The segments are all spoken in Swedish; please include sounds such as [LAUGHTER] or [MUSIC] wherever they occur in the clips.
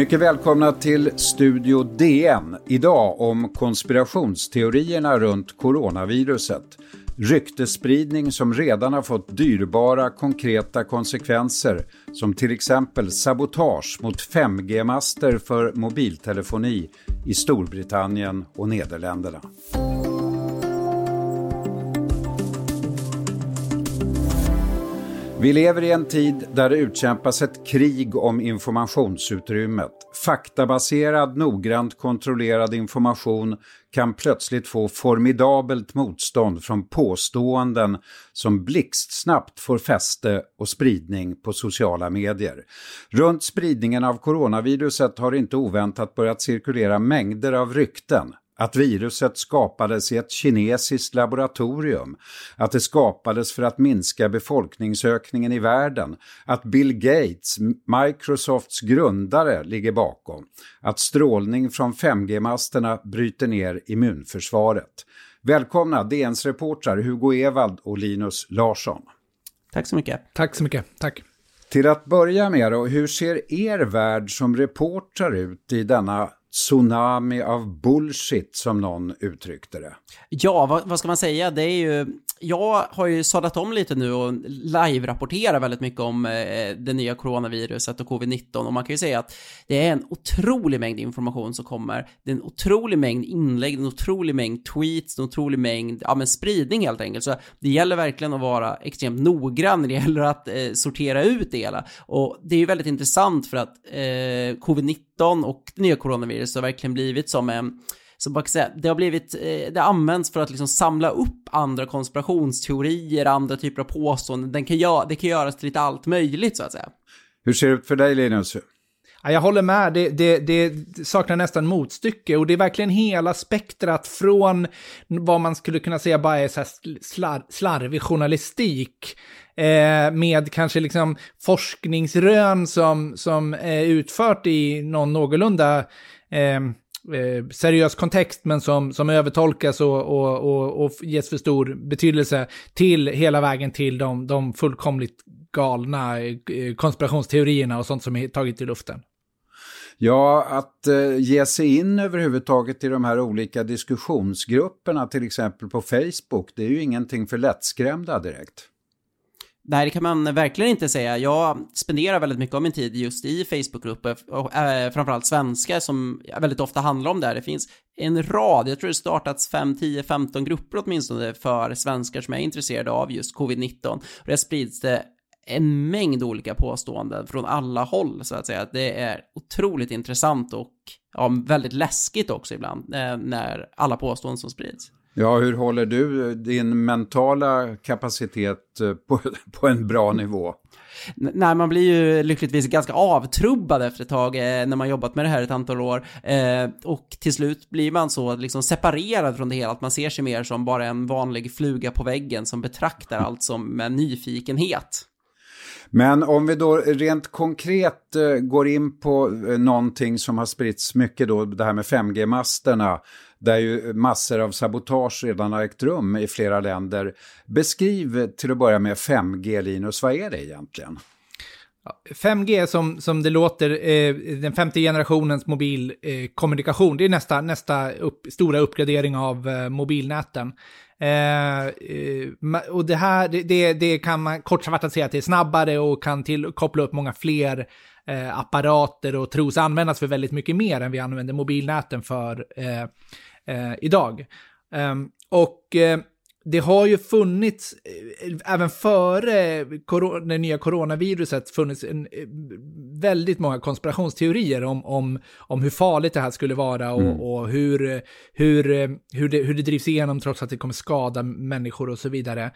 Mycket välkomna till Studio DN. Idag om konspirationsteorierna runt coronaviruset. Ryktespridning som redan har fått dyrbara konkreta konsekvenser som till exempel sabotage mot 5G-master för mobiltelefoni i Storbritannien och Nederländerna. Vi lever i en tid där det utkämpas ett krig om informationsutrymmet. Faktabaserad, noggrant kontrollerad information kan plötsligt få formidabelt motstånd från påståenden som blixtsnabbt får fäste och spridning på sociala medier. Runt spridningen av coronaviruset har inte oväntat börjat cirkulera mängder av rykten att viruset skapades i ett kinesiskt laboratorium, att det skapades för att minska befolkningsökningen i världen, att Bill Gates, Microsofts grundare, ligger bakom, att strålning från 5G-masterna bryter ner immunförsvaret. Välkomna DNs reportrar Hugo Evald och Linus Larsson. Tack så mycket. Tack så mycket. Tack. Till att börja med då, hur ser er värld som reportrar ut i denna tsunami av bullshit som någon uttryckte det. Ja, vad, vad, ska man säga? Det är ju, jag har ju sadlat om lite nu och live-rapporterar väldigt mycket om eh, det nya coronaviruset och covid-19 och man kan ju säga att det är en otrolig mängd information som kommer. Det är en otrolig mängd inlägg, en otrolig mängd tweets, en otrolig mängd, ja men spridning helt enkelt. Så det gäller verkligen att vara extremt noggrann när det gäller att eh, sortera ut det hela. Och det är ju väldigt intressant för att eh, covid-19 och det nya coronaviruset har verkligen blivit som en så man kan säga, det har blivit, eh, det används för att liksom samla upp andra konspirationsteorier, andra typer av påståenden. Den kan göra, det kan göras till lite allt möjligt så att säga. Hur ser det ut för dig Linus? Ja, jag håller med, det, det, det, saknar nästan motstycke och det är verkligen hela spektrat från vad man skulle kunna säga bara är så slar, slarvig journalistik eh, med kanske liksom forskningsrön som, som är utfört i någon någorlunda ehm, eh, seriös kontext men som, som övertolkas och, och, och, och ges för stor betydelse till hela vägen till de, de fullkomligt galna eh, konspirationsteorierna och sånt som är taget i luften. Ja, att eh, ge sig in överhuvudtaget i de här olika diskussionsgrupperna, till exempel på Facebook, det är ju ingenting för lättskrämda direkt. Nej, det kan man verkligen inte säga. Jag spenderar väldigt mycket av min tid just i Facebookgrupper, och äh, framförallt svenska som väldigt ofta handlar om det här. Det finns en rad, jag tror det startats 5, 10, 15 grupper åtminstone för svenskar som är intresserade av just covid-19. Och det sprids det en mängd olika påståenden från alla håll så att säga. Det är otroligt intressant och ja, väldigt läskigt också ibland eh, när alla påståenden som sprids. Ja, hur håller du din mentala kapacitet eh, på, [LAUGHS] på en bra nivå? Nej, man blir ju lyckligtvis ganska avtrubbad efter ett tag eh, när man jobbat med det här ett antal år. Eh, och till slut blir man så liksom separerad från det hela, att man ser sig mer som bara en vanlig fluga på väggen som betraktar allt som med nyfikenhet. Men om vi då rent konkret eh, går in på eh, någonting som har spritts mycket då, det här med 5G-masterna där ju massor av sabotage redan har ägt rum i flera länder. Beskriv till att börja med 5G, Linus, vad är det egentligen? 5G som, som det låter, eh, den femte generationens mobilkommunikation, eh, det är nästa, nästa upp, stora uppgradering av eh, mobilnäten. Eh, eh och det här, det, det, det kan man kortfattat säga att det är snabbare och kan till, koppla upp många fler eh, apparater och tros användas för väldigt mycket mer än vi använder mobilnäten för eh, eh, idag. Um, och eh, det har ju funnits, eh, även före det nya coronaviruset, funnits en, eh, väldigt många konspirationsteorier om, om, om hur farligt det här skulle vara och, mm. och hur, hur, hur, det, hur det drivs igenom trots att det kommer skada människor och så vidare.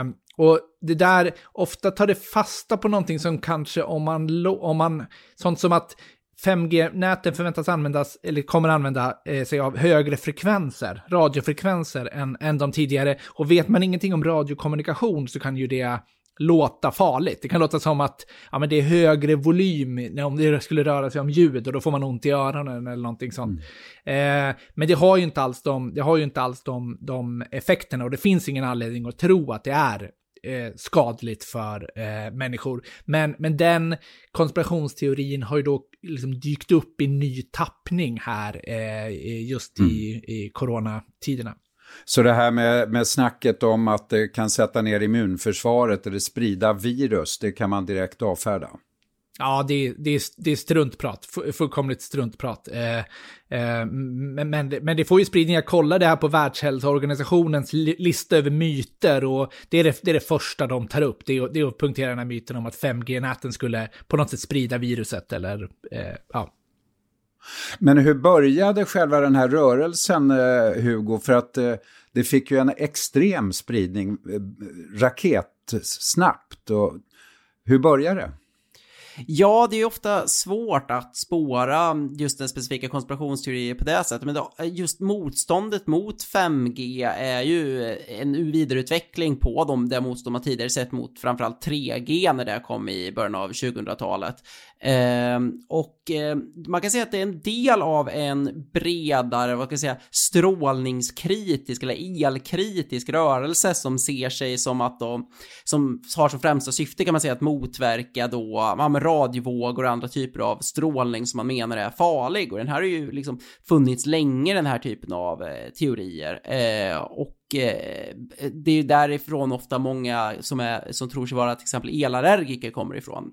Um, och det där, ofta tar det fasta på någonting som kanske om man, om man, sånt som att 5G-näten förväntas användas, eller kommer använda eh, sig av högre frekvenser, radiofrekvenser, än, än de tidigare. Och vet man ingenting om radiokommunikation så kan ju det låta farligt. Det kan låta som att ja, men det är högre volym om det skulle röra sig om ljud och då får man ont i öronen eller någonting sånt. Mm. Eh, men det har ju inte alls, de, det har ju inte alls de, de effekterna och det finns ingen anledning att tro att det är eh, skadligt för eh, människor. Men, men den konspirationsteorin har ju då liksom dykt upp i ny tappning här eh, just mm. i, i coronatiderna. Så det här med, med snacket om att det kan sätta ner immunförsvaret eller sprida virus, det kan man direkt avfärda? Ja, det, det, det är struntprat, fullkomligt struntprat. Eh, eh, men, men, men det får ju spridning. Jag kollade här på Världshälsoorganisationens lista över myter och det är det, det är det första de tar upp. Det är, det är att punktera den här myten om att 5G-näten skulle på något sätt sprida viruset eller eh, ja. Men hur började själva den här rörelsen, eh, Hugo? För att eh, det fick ju en extrem spridning, eh, raketsnabbt. Och hur började det? Ja, det är ju ofta svårt att spåra just den specifika konspirationsteorier på det sättet, men då, just motståndet mot 5G är ju en vidareutveckling på de, det motstånd man tidigare sett mot framförallt 3G när det kom i början av 2000-talet. Eh, och eh, man kan säga att det är en del av en bredare, vad ska jag säga, strålningskritisk eller elkritisk rörelse som ser sig som att de, som har som främsta syfte kan man säga att motverka då, ja, radiovågor och andra typer av strålning som man menar är farlig. Och den här har ju liksom funnits länge, den här typen av eh, teorier. Ehm, och eh, det är ju därifrån ofta många som, är, som tror sig vara till exempel elallergiker kommer ifrån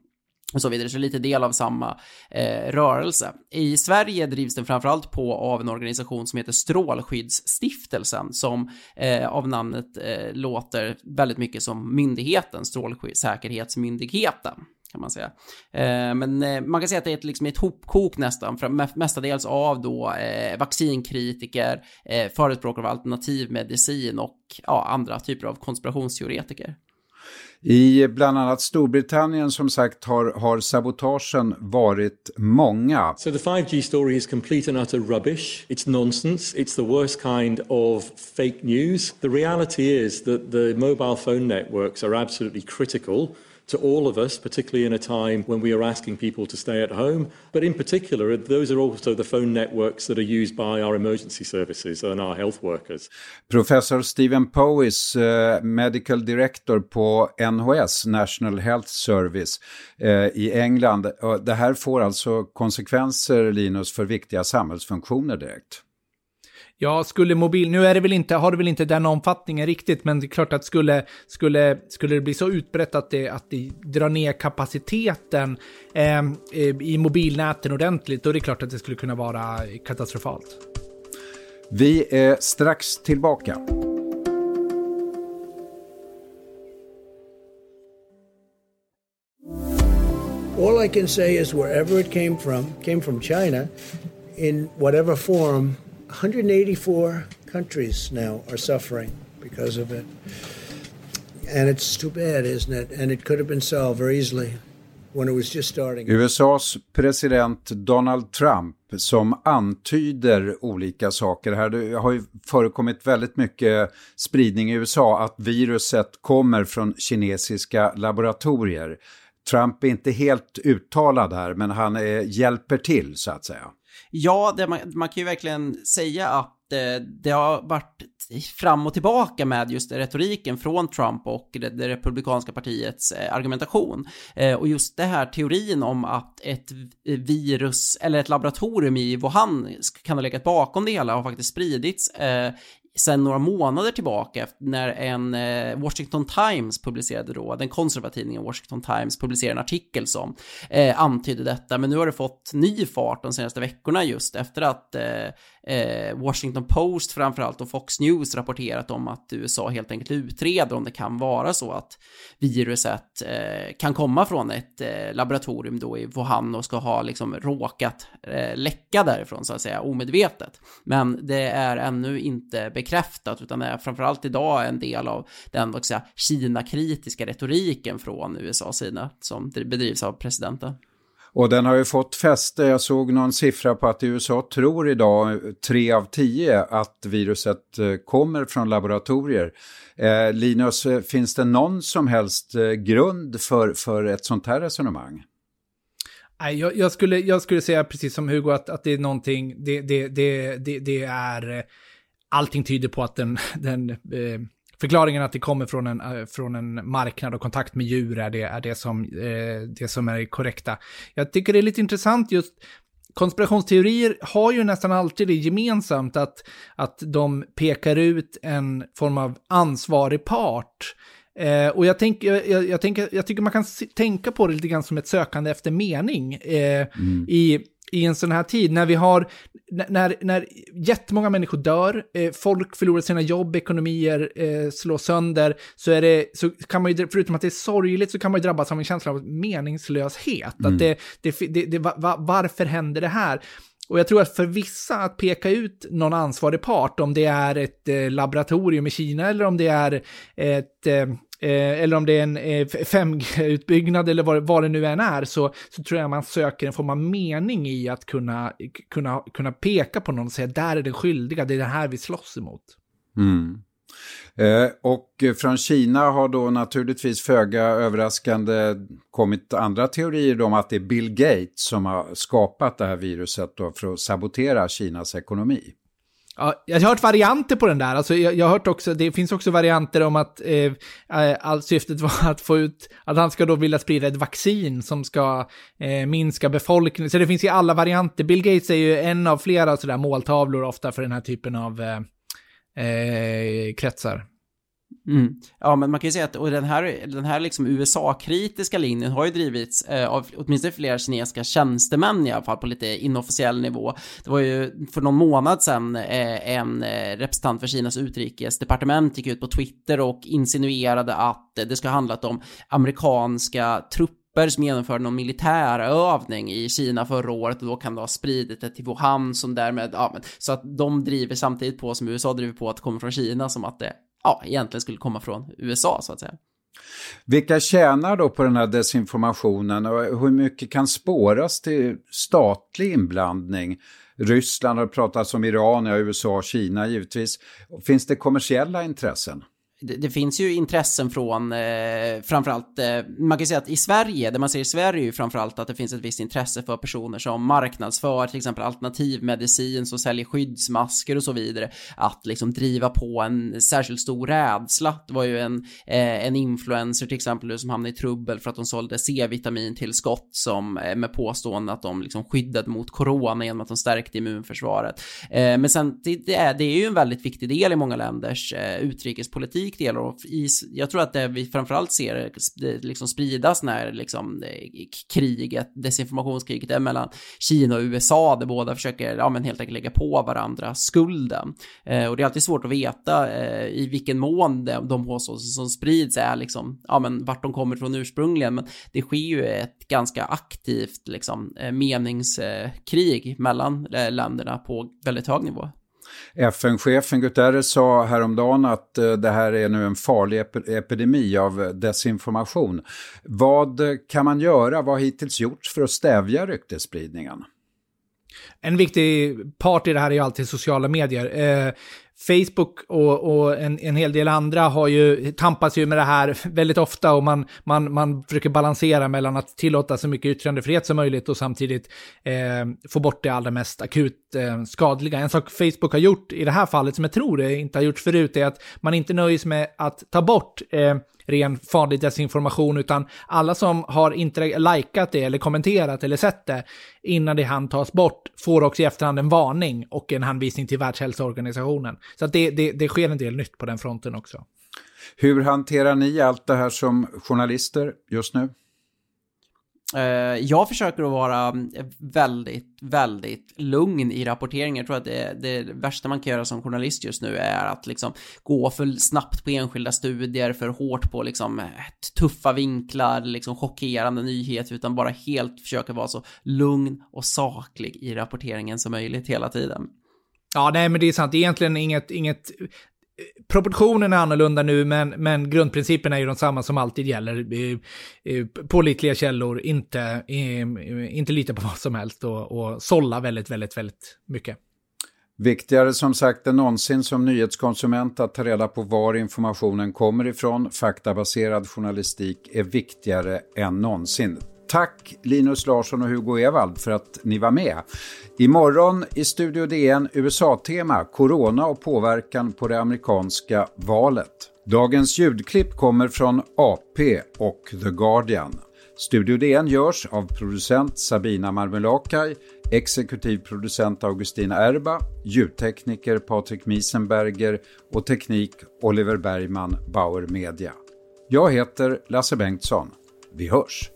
och så vidare, så lite del av samma eh, rörelse. I Sverige drivs den framförallt på av en organisation som heter Strålskyddsstiftelsen, som eh, av namnet eh, låter väldigt mycket som myndigheten, Strålsäkerhetsmyndigheten kan man säga. Eh, men eh, man kan säga att det är ett, liksom ett hopkok nästan, för mestadels av då eh, vaccinkritiker, eh, förespråkare av alternativmedicin och ja, andra typer av konspirationsteoretiker. I bland annat Storbritannien som sagt har, har sabotagen varit många. So the 5G story is complete and utter rubbish. It's nonsense. It's the worst kind of fake news. The reality is that the mobile phone networks are absolutely critical to all of us, particularly in a time when we are asking people to stay at home. But in particular, those are also the phone networks that are used by our emergency services and our health workers. Professor Stephen Powis, uh, eh, Medical Director på NHS, National Health Service uh, i England. Uh, det här får alltså konsekvenser, Linus, för viktiga samhällsfunktioner direkt. Ja, skulle mobil, nu är det väl inte, har det väl inte den omfattningen riktigt, men det är klart att skulle, skulle, skulle det bli så utbrett att det, att det drar ner kapaciteten eh, i mobilnäten ordentligt, då är det klart att det skulle kunna vara katastrofalt. Vi är strax tillbaka. All I can say is wherever it came from, came from China, in whatever form 184 countries now are suffering because of it. And it's too bad, isn't it? And it could have been solved very easily when it was just starting. USAs president Donald Trump som antyder olika saker här. Det har ju förekommit väldigt mycket spridning i USA att viruset kommer från kinesiska laboratorier. Trump är inte helt uttalad här, men han är, hjälper till så att säga. Ja, det, man, man, kan ju verkligen säga att eh, det har varit fram och tillbaka med just retoriken från Trump och det, det republikanska partiets eh, argumentation. Eh, och just det här teorin om att ett virus eller ett laboratorium i Wuhan kan ha legat bakom det hela har faktiskt spridits eh, sen några månader tillbaka när en eh, Washington Times publicerade då, den konservativa tidningen Washington Times publicerade en artikel som eh, antydde detta, men nu har det fått ny fart de senaste veckorna just efter att eh, eh, Washington Post framförallt och Fox News rapporterat om att USA helt enkelt utreder om det kan vara så att viruset eh, kan komma från ett eh, laboratorium då i Wuhan och ska ha liksom råkat eh, läcka därifrån så att säga omedvetet. Men det är ännu inte bekräftat utan är framförallt idag en del av den vad Kina-kritiska retoriken från USAs sida som bedrivs av presidenten. Och den har ju fått fäste. Jag såg någon siffra på att USA tror idag, tre av tio, att viruset eh, kommer från laboratorier. Eh, Linus, eh, finns det någon som helst eh, grund för, för ett sånt här resonemang? Nej, jag, jag, skulle, jag skulle säga precis som Hugo att, att det är någonting, det, det, det, det, det är, allting tyder på att den, [LAUGHS] den eh, förklaringen att det kommer från en, äh, från en marknad och kontakt med djur är det, är det, som, eh, det som är korrekta. Jag tycker det är lite intressant just konspirationsteorier har ju nästan alltid det gemensamt att, att de pekar ut en form av ansvarig part. Eh, och jag, tänk, jag, jag, tänker, jag tycker man kan tänka på det lite grann som ett sökande efter mening eh, mm. i i en sån här tid när vi har, när, när jättemånga människor dör, eh, folk förlorar sina jobb, ekonomier eh, slås sönder, så är det, så kan man ju, förutom att det är sorgligt, så kan man ju drabbas av en känsla av meningslöshet. Mm. Att det, det, det, det va, varför händer det här? Och jag tror att för vissa att peka ut någon ansvarig part, om det är ett eh, laboratorium i Kina eller om det är ett eh, eller om det är en eh, 5G-utbyggnad eller vad, vad det nu än är, så, så tror jag man söker en form av mening i att kunna, kunna, kunna peka på någon och säga där är den skyldiga, det är det här vi slåss emot. Mm. Eh, och från Kina har då naturligtvis föga överraskande kommit andra teorier om att det är Bill Gates som har skapat det här viruset för att sabotera Kinas ekonomi. Ja, jag har hört varianter på den där. Alltså, jag, jag har hört också, det finns också varianter om att eh, eh all, syftet [LAUGHS] var att få ut, att han ska då vilja sprida ett vaccin som ska eh, minska befolkningen. Så det finns ju alla varianter. Bill Gates är ju en av flera sådär måltavlor ofta för den här typen av eh, eh kretsar. Mm. Ja, men man kan ju säga att och den här, den här liksom USA-kritiska linjen har ju drivits eh, av åtminstone flera kinesiska tjänstemän i alla fall på lite inofficiell nivå. Det var ju för någon månad sedan eh, en eh, representant för Kinas utrikesdepartement gick ut på Twitter och insinuerade att det ska ha handlat om amerikanska trupper som genomförde någon militärövning i Kina förra året och då kan det ha spridit det till Wuhan som därmed, ja men, så att de driver samtidigt på som USA driver på att det kommer från Kina som att det ja, egentligen skulle komma från USA så att säga. Vilka tjänar då på den här desinformationen och hur mycket kan spåras till statlig inblandning? Ryssland har pratats om Iran, ja, USA, Kina givetvis. Finns det kommersiella intressen? Det, det, finns ju intressen från eh, framförallt, eh, man kan ju säga att i Sverige, det man ser i Sverige är ju framförallt att det finns ett visst intresse för personer som marknadsför till exempel alternativmedicin, som säljer skyddsmasker och så vidare, att liksom driva på en särskilt stor rädsla. Det var ju en, eh, en influencer till exempel som hamnade i trubbel för att de sålde C-vitamin till skott som eh, med påstående att de liksom skyddade mot corona genom att de stärkte immunförsvaret. Eh, men sen, det, det, är, det är ju en väldigt viktig del i många länders eh, utrikespolitik specifik del och i, jag tror att det vi framförallt ser det liksom spridas när liksom eh, kriget, desinformationskriget är mellan Kina och USA där båda försöker, ja men helt enkelt lägga på varandra skulden. Eh, och det är alltid svårt att veta eh, i vilken mån de, de påståenden som sprids är liksom, ja men vart de kommer från ursprungligen, men det sker ju ett ganska aktivt liksom eh, meningskrig mellan eh, länderna på väldigt hög nivå. FN-chefen Guterres sa häromdagen att eh, det här är nu en farlig ep epidemi av desinformation. Vad kan man göra, vad har hittills gjorts för att stävja ryktesspridningen? En viktig part i det här är ju alltid sociala medier. Eh, Facebook och, och en, en, hel del andra har ju, tampas ju med det här väldigt ofta och man, man, man försöker balansera mellan att tillåta så mycket yttrandefrihet som möjligt och samtidigt eh, få bort det allra mest akut eh, skadliga. En sak Facebook har gjort i det här fallet som jag tror det inte har gjort förut är att man inte nöjs med att ta bort eh, ren farlig desinformation, utan alla som har inte likat det eller kommenterat eller sett det innan det han tas bort får också i efterhand en varning och en hänvisning till Världshälsoorganisationen. Så att det, det, det sker en del nytt på den fronten också. Hur hanterar ni allt det här som journalister just nu? Eh, jag försöker att vara mm, väldigt, väldigt lugn i rapporteringen. Jag tror att det, det värsta man kan göra som journalist just nu är att liksom gå för snabbt på enskilda studier, för hårt på liksom eh, tuffa vinklar, liksom chockerande nyheter, utan bara helt försöka vara så lugn och saklig i rapporteringen som möjligt hela tiden. Ja, nej, men det är sant. Det är egentligen inget, inget proportionen är annorlunda nu, men, men grundprincipen är ju de samma som alltid gäller. Eh, eh, pålitliga källor, inte, eh, inte lita på [LAUGHS] vad som helst och, och sålla väldigt, väldigt, väldigt mycket. Viktigare som sagt än någonsin som nyhetskonsument att ta reda på var informationen kommer ifrån. Faktabaserad journalistik är viktigare än någonsin. Tack Linus Larsson och Hugo Evald för att ni var med. Imorgon i Studio DN USA-tema Corona och påverkan på det amerikanska valet. Dagens ljudklipp kommer från AP och The Guardian. Studio DN görs av producent Sabina Marmelakai, exekutiv producent Augustina Erba, ljudtekniker Patrik Miesenberger och teknik Oliver Bergman, Bauer Media. Jag heter Lasse Bengtsson. Vi hörs!